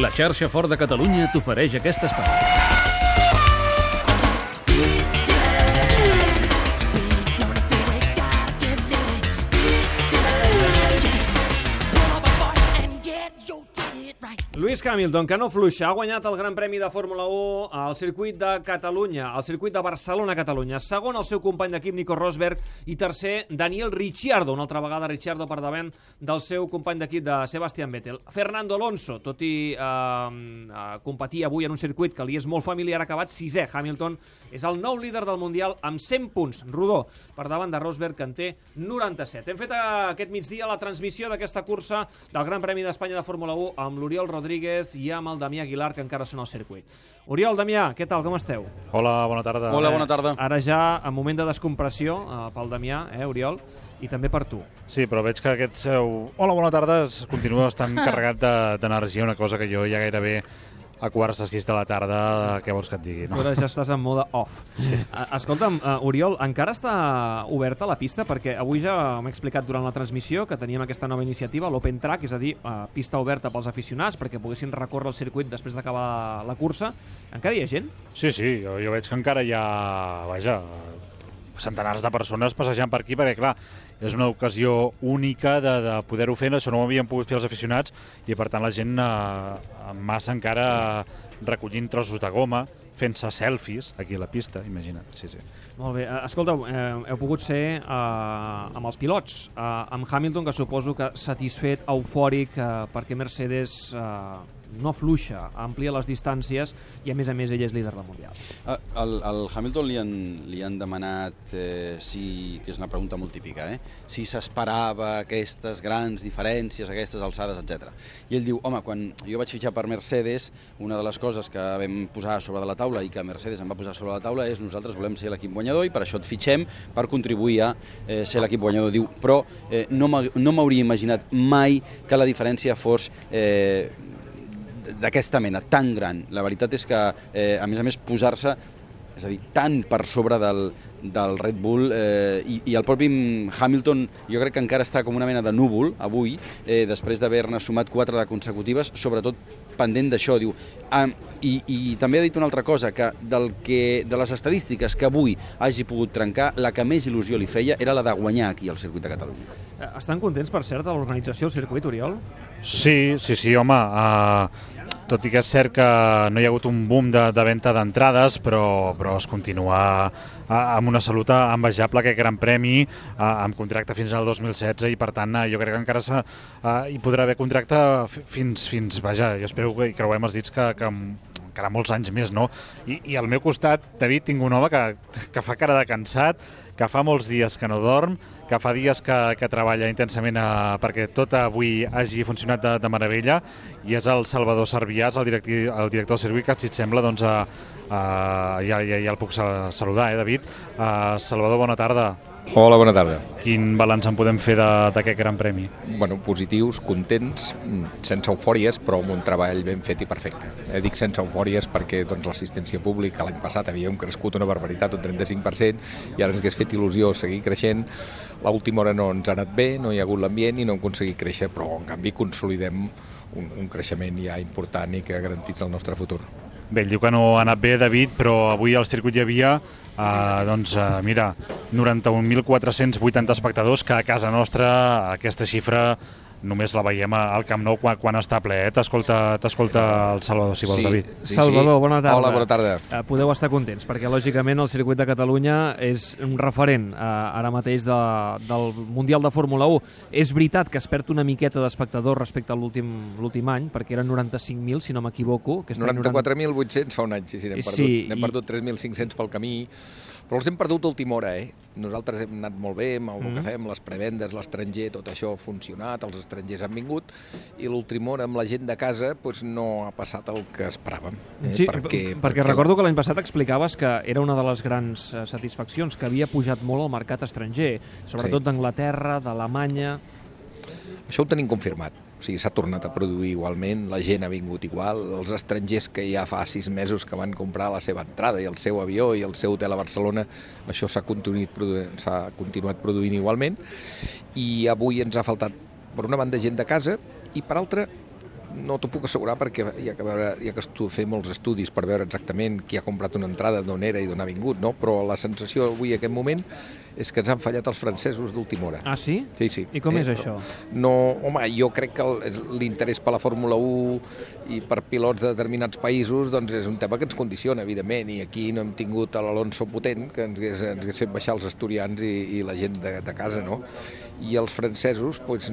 La xarxa Fort de Catalunya t'ofereix aquest espai. Lewis Hamilton, que no fluixa, ha guanyat el Gran Premi de Fórmula 1 al circuit de Catalunya, al circuit de Barcelona-Catalunya. Segon, el seu company d'equip, Nico Rosberg, i tercer, Daniel Ricciardo, una altra vegada Ricciardo per davant del seu company d'equip de Sebastian Vettel. Fernando Alonso, tot i eh, competir avui en un circuit que li és molt familiar, ha acabat sisè. Hamilton és el nou líder del Mundial amb 100 punts, rodó, per davant de Rosberg, que en té 97. Hem fet aquest migdia la transmissió d'aquesta cursa del Gran Premi d'Espanya de Fórmula 1 amb l'Oriol Rodríguez i amb el Damià Aguilar, que encara són al circuit. Oriol, Damià, què tal, com esteu? Hola, bona tarda. Hola, bona tarda. Ara ja en moment de descompressió eh, pel Damià, eh, Oriol, i també per tu. Sí, però veig que aquest seu... Hola, bona tarda, es continua estant carregat de- d'energia, una cosa que jo ja gairebé a quarts de sis de la tarda, què vols que et digui? No? ara ja estàs en mode off. Sí. Escolta'm, uh, Oriol, encara està oberta la pista? Perquè avui ja m'he explicat durant la transmissió que teníem aquesta nova iniciativa, l'Open Track, és a dir, uh, pista oberta pels aficionats perquè poguessin recórrer el circuit després d'acabar la cursa. Encara hi ha gent? Sí, sí, jo, jo veig que encara hi ha, vaja, centenars de persones passejant per aquí, perquè, clar, és una ocasió única de, de poder-ho fer, això no ho havien pogut fer els aficionats, i per tant la gent eh, massa encara recollint trossos de goma, fent-se selfies aquí a la pista, imagina't, sí, sí. Molt bé. Eh, Escolta, eh, heu pogut ser eh, amb els pilots, eh, amb Hamilton, que suposo que satisfet, eufòric, eh, perquè Mercedes eh, no fluixa, amplia les distàncies i, a més a més, ell és líder del Mundial. Ah, Al, al Hamilton li han, li han demanat eh, si, que és una pregunta molt típica, eh? si s'esperava aquestes grans diferències, aquestes alçades, etc. I ell diu, home, quan jo vaig fitxar per Mercedes, una de les coses que vam posar sobre de la taula i que Mercedes em va posar sobre la taula és nosaltres volem ser l'equip guanyador i per això et fitxem per contribuir a eh, ser l'equip guanyador. Diu, però eh, no m'hauria imaginat mai que la diferència fos eh, d'aquesta mena, tan gran. La veritat és que, eh, a més a més, posar-se és a dir, tan per sobre del, del Red Bull eh, i, i el propi Hamilton jo crec que encara està com una mena de núvol avui, eh, després d'haver-ne sumat quatre de consecutives, sobretot pendent d'això, diu. Ah, i, I també ha dit una altra cosa, que, del que de les estadístiques que avui hagi pogut trencar, la que més il·lusió li feia era la de guanyar aquí al circuit de Catalunya. Eh, Estan contents, per cert, de l'organització del circuit, Oriol? Sí, sí, sí, home, uh, tot i que és cert que no hi ha hagut un boom de, de venda d'entrades, però, però es continua amb una salut envejable aquest Gran Premi, amb contracte fins al 2016, i per tant uh, jo crec que encara s'ha- uh, hi podrà haver contracte fi- fins, fins, vaja, jo espero que hi creuem els dits que, que encara molts anys més, no? I, I al meu costat, David, tinc un home que, que fa cara de cansat, que fa molts dies que no dorm, que fa dies que, que treballa intensament a, perquè tot avui hagi funcionat de, de meravella, i és el Salvador Servià, el, directi, el director del circuit, que si et sembla, doncs, a, a, ja, ja, ja el puc sa- saludar, eh, David? Uh, Salvador, bona tarda. Hola, bona tarda. Quin balanç en podem fer de- d'aquest Gran Premi? Bueno, positius, contents, mm, sense eufòries, però amb un treball ben fet i perfecte. Eh, dic sense eufòries perquè doncs, l'assistència pública l'any passat havíem crescut una barbaritat, un 35%, i ara ens hagués fet il·lusió seguir creixent. L'última hora no ens ha anat bé, no hi ha hagut l'ambient i no hem aconseguit créixer, però en canvi consolidem un, un creixement ja important i que garantitza el nostre futur. Bé, ell diu que no ha anat bé, David, però avui al circuit hi havia, eh, doncs, eh, mira, 91.480 espectadors, que a casa nostra aquesta xifra només la veiem al Camp Nou quan, quan està ple. Eh? T'escolta t'escolta el Salvador, si vols, Sí. David. Sí, Salvador, sí. bona tarda. Hola, bona tarda. Eh, podeu estar contents, perquè lògicament el circuit de Catalunya és un referent eh, ara mateix de, del Mundial de Fórmula 1. És veritat que es perd una miqueta d'espectadors respecte a l'últim l'últim any, perquè eren 95.000, si no m'equivoco. Aquest any 94.800 fa un any, sí, sí, n'hem perdut, Sí, i- perdut 3.500 pel camí, però els hem perdut a última hora, eh? Nosaltres hem anat molt bé amb el Mhm. que fem, les prebendes, l'estranger, tot això ha funcionat, els estrangers han vingut, i l'última hora amb la gent de casa doncs, no ha passat el que esperàvem. Eh? Sí, perquè, perquè recordo que l'any passat explicaves que era una de les grans eh, satisfaccions, que havia pujat molt el mercat estranger, sobretot Sí. d'Anglaterra, d'Alemanya... Això ho tenim confirmat. O sigui, s'ha tornat a produir igualment, la gent ha vingut igual, els estrangers que ja fa sis mesos que van comprar la seva entrada i el seu avió i el seu hotel a Barcelona, això s'ha continuat, produint, continuat produint igualment. I avui ens ha faltat per una banda gent de casa i per altra no t'ho puc assegurar perquè hi ha que, veure, hi ha que estu- fer molts estudis per veure exactament qui ha comprat una entrada, d'on era i d'on ha vingut, no? però la sensació avui, en aquest moment, és que ens han fallat els francesos d'última hora. Ah, sí? Sí, sí. I com és però això? No, home, jo crec que l'interès per la Fórmula 1 i per pilots de determinats països doncs és un tema que ens condiciona, evidentment, i aquí no hem tingut l'Alonso potent, que ens hagués, ens hagués fet baixar els asturians i, i la gent de, de casa, no? I els francesos, doncs,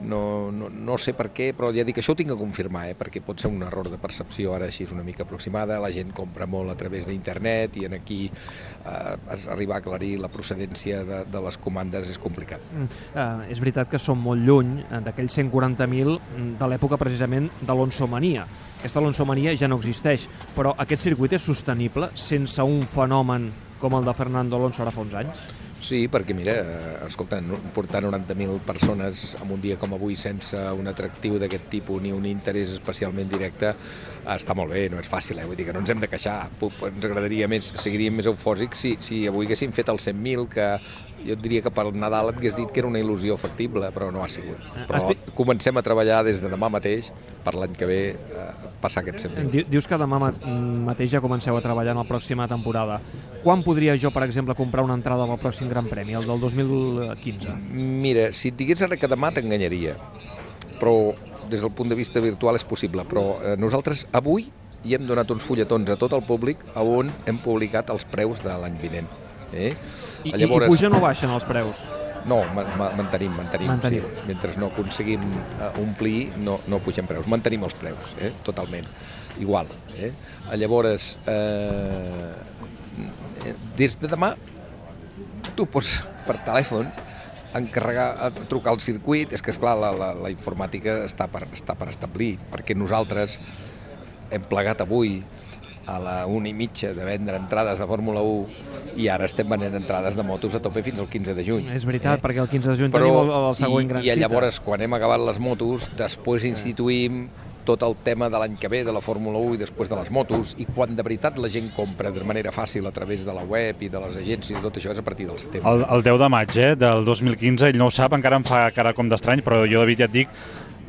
no, no, no sé per què, però ja dic, això ho tinc que confirmar, eh? perquè pot ser un error de percepció ara així una mica aproximada, la gent compra molt a través d'internet i en aquí eh, arribar a aclarir la procedència de, de les comandes és complicat. Mm, eh, és veritat que som molt lluny eh, d'aquells 140.000 mm, de l'època precisament d'Alonso Mania. Aquesta Alonso Mania ja no existeix, però aquest circuit és sostenible sense un fenomen com el de Fernando Alonso ara fa uns anys? Sí, perquè mira, eh, escolta, portar 90.000 persones en un dia com avui sense un atractiu d'aquest tipus ni un interès especialment directe està molt bé, no és fàcil, eh? vull dir que no ens hem de queixar, ens agradaria més, seguiríem més eufòsics si, si avui haguéssim fet el 100.000, que jo diria que per Nadal et hagués dit que era una il·lusió factible, però no ha sigut. Però Estic- comencem a treballar des de demà mateix per l'any que ve eh, passar aquest 100.000. Di- Dius que demà ma- mateix ja comenceu a treballar en la pròxima temporada. Quan podria jo, per exemple, comprar una entrada al pròxim Gran Premi, el del 2015? Mira, si et digués ara que demà t'enganyaria, però des del punt de vista virtual és possible, però eh, nosaltres avui hi hem donat uns fulletons a tot el públic a on hem publicat els preus de l'any vinent. Eh? I, i, I pugen o baixen els preus? No, ma ma mantenim, mantenim. Mantenim. Sí. Mentre no aconseguim eh, omplir, no, no pugem preus. Mantenim els preus, eh? totalment. Igual. Eh? Llavors, eh, des de demà, tu pots per telèfon encarregar, eh, trucar al circuit, és que esclar, la, la, la informàtica està per, està per establir, perquè nosaltres hem plegat avui a la una i mitja de vendre entrades de Fórmula 1 i ara estem venent entrades de motos a tope fins al 15 de juny. És veritat, Eh? perquè el 15 de juny Però, tenim el, el següent i, gran i cita. llavors, quan hem acabat les motos, després instituïm tot el tema de l'any que ve de la Fórmula 1 i després de les motos i quan de veritat la gent compra de manera fàcil a través de la web i de les agències i tot això és a partir del setembre. El, el 10 de maig eh, del 2015, ell no ho sap, encara em fa cara com d'estrany, però jo David ja et dic,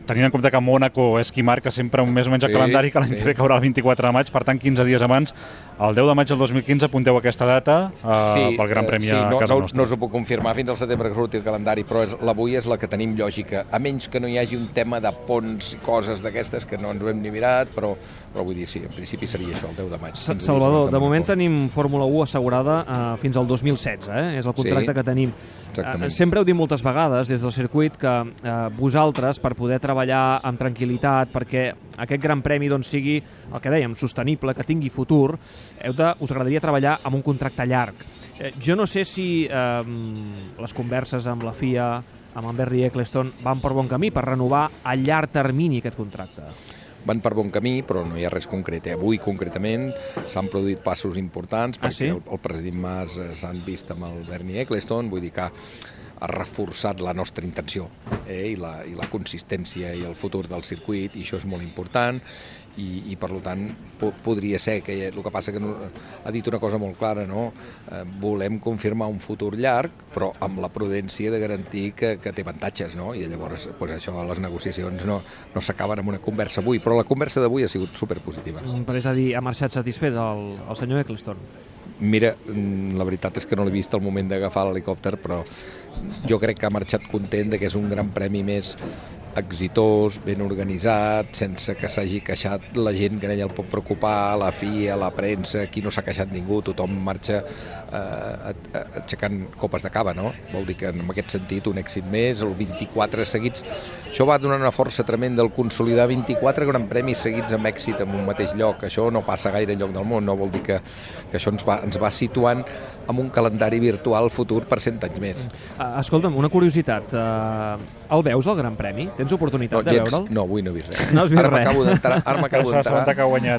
tenint en compte que Mónaco és qui marca sempre un més o menys el Sí, calendari, que l'any sí. que ve caurà el 24 de maig, per tant 15 dies abans, el 10 de maig del 2015 apunteu aquesta data eh, pel Gran eh, Premi sí, a no, casa no, nostra. no us ho puc confirmar fins al setembre que surti el calendari, però és, l'avui és la que tenim lògica, a menys que no hi hagi un tema de ponts i coses d'aquestes que no ens ho hem ni mirat, però, però vull dir, sí, en principi seria això, el 10 de maig. Sa- 15 dies Salvador, de moment tenim Fórmula 1 assegurada eh, fins al 2016, eh? és el contracte Sí, que tenim. exactament. Eh, sempre heu dit moltes vegades des del circuit que eh, vosaltres, per poder treballar amb tranquil·litat, perquè aquest Gran Premi doncs, sigui, el que dèiem, sostenible, que tingui futur, heu de, us agradaria treballar amb un contracte llarg. Eh, jo no sé si eh, les converses amb la FIA, amb en Berry Eccleston, van per bon camí per renovar a llarg termini aquest contracte. Van per bon camí, però no hi ha res concret. Eh? Avui, concretament, s'han produït passos importants Ah, perquè sí? el, el president Mas eh, s'han vist amb el Bernie Eccleston, vull dir que ha reforçat la nostra intenció eh? I, la, i la consistència i el futur del circuit, i això és molt important, i, i per tant po podria ser que el que passa que no, ha dit una cosa molt clara no? eh, volem confirmar un futur llarg però amb la prudència de garantir que, que té avantatges no? i llavors pues, això les negociacions no, no s'acaben amb una conversa avui però la conversa d'avui ha sigut superpositiva Mm, Però és a dir, ha marxat satisfet el, el senyor Eccleston. Mira, mm, la veritat és que no l'he vist al moment d'agafar l'helicòpter, però jo crec que ha marxat content de que és un gran premi més exitós, ben organitzat, sense que s'hagi queixat la gent que ella el pot preocupar, la FIA, la premsa, aquí no s'ha queixat ningú, tothom marxa eh, aixecant copes de cava, no? Vol dir que en aquest sentit un èxit més, el 24 seguits, això va donar una força tremenda al consolidar 24 gran premis seguits amb èxit en un mateix lloc, això no passa gaire lloc del món, no vol dir que, que això ens va, ens va situant amb un calendari virtual futur per 100 anys més. Uh, escolta'm, una curiositat. Uh, el veus, el Gran Premi? Tens oportunitat de gens, veure'l? no, avui no he vist res. No has vist ara res. ara m'acabo d'entrar.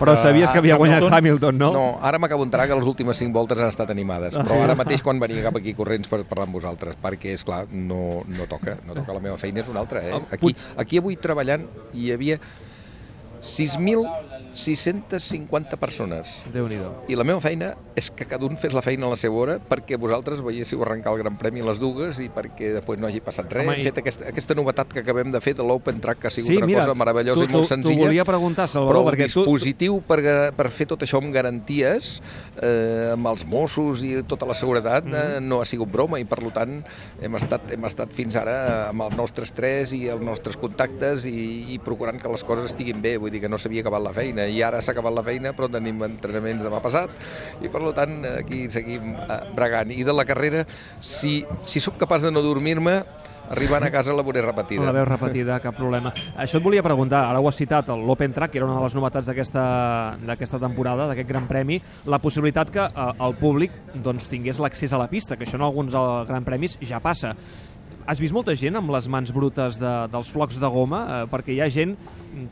Però eh, sabies que havia guanyat Hamilton? No? No, ara m'acabo d'entrar que les últimes 5 voltes han estat animades, però ara mateix quan venia cap aquí corrents per parlar amb vosaltres, perquè, és clar no, no toca, no toca, la meva feina és una altra, eh? Ah, Aquí, aquí avui treballant hi havia 650 persones. déu nhi I la meva feina és que cada un fes la feina a la seva hora perquè vosaltres veiéssiu arrencar el Gran Premi a les dues i perquè després no hagi passat res. Home, Hem i- fet aquesta, aquesta novetat que acabem de fer de l'Open Track, que ha sigut Sí, una mira, cosa meravellosa tu- i molt tu- t'ho senzilla. volia preguntar, Salvador, però perquè el tu- dispositiu per, per fer tot això amb garanties, eh, amb els Mossos i tota la seguretat, Mhm. eh, no ha sigut broma i per tant hem estat, hem estat fins ara amb els nostres tres i els nostres contactes i, i procurant que les coses estiguin bé, vull dir que no s'havia acabat la feina i ara s'ha acabat la feina però tenim entrenaments demà passat i per tant aquí seguim eh, bregant i de la carrera si, si sóc capaç de no dormir-me arribant a casa la veuré repetida La veu repetida, cap problema. Això et volia preguntar, ara ho has citat, l'Open Track, que era una de les novetats d'aquesta temporada, d'aquest Gran Premi, la possibilitat que eh, el públic doncs, tingués l'accés a la pista, que això en alguns eh, Gran Premis ja passa. Has vist molta gent amb les mans brutes de, dels flocs de goma? Eh, perquè hi ha gent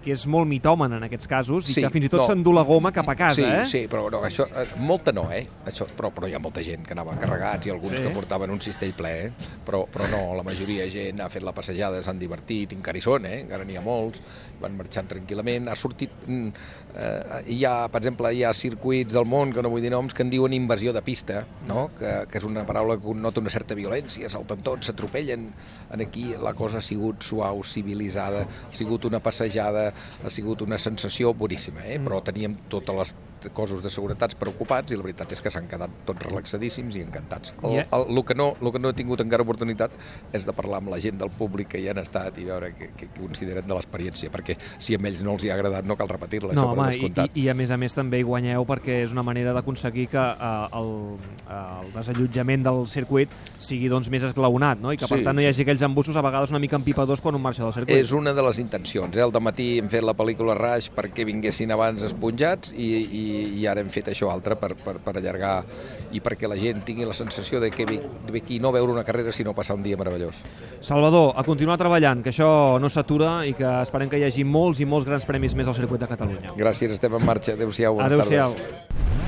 que és molt mitòmen en aquests casos i Sí, que fins i tot no. s'endú la goma cap a casa, sí, eh? Sí, però no, això, eh, molta no, eh? Això, però, però hi ha molta gent que anava carregats i alguns Sí. que portaven un cistell ple, eh? Però, però no, la majoria de gent ha fet la passejada, s'han divertit, encara hi són, eh? Encara n'hi ha molts, van marxant tranquil·lament. Ha sortit... mm, Eh, hi ha, per exemple, hi ha circuits del món, que no vull dir noms, que en diuen invasió de pista, no? que, que és una paraula que connota una certa violència, salten tots, s'atropellen. En aquí la cosa ha sigut suau, civilitzada, ha sigut una passejada, ha sigut una sensació boníssima, eh? però teníem totes les cossos de seguretats preocupats i la veritat és que s'han quedat tots relaxadíssims i encantats. El, I, eh? el, el, que no, el que no he tingut encara oportunitat és de parlar amb la gent del públic que hi han estat i veure què, què consideren de l'experiència, perquè si a ells no els hi ha agradat no cal repetir-la, No, això home, i, descomptat. i, i a més a més també hi guanyeu perquè és una manera d'aconseguir que uh, el, uh, el desallotjament del circuit sigui doncs més esglaonat, no? I que per Sí, tant no hi hagi aquells embussos a vegades una mica empipadors quan un marxa del circuit. És una de les intencions. Eh? El matí hem fet la pel·lícula Rush perquè vinguessin abans esponjats i, i, i ara hem fet això altre per, per, per allargar i perquè la gent tingui la sensació de que ve, ve aquí no veure una carrera sinó passar un dia meravellós. Salvador, a continuar treballant, que això no s'atura i que esperem que hi hagi molts i molts grans premis més al circuit de Catalunya. Gràcies, estem en marxa. Adéu-siau, bones Adéu-siau. tardes.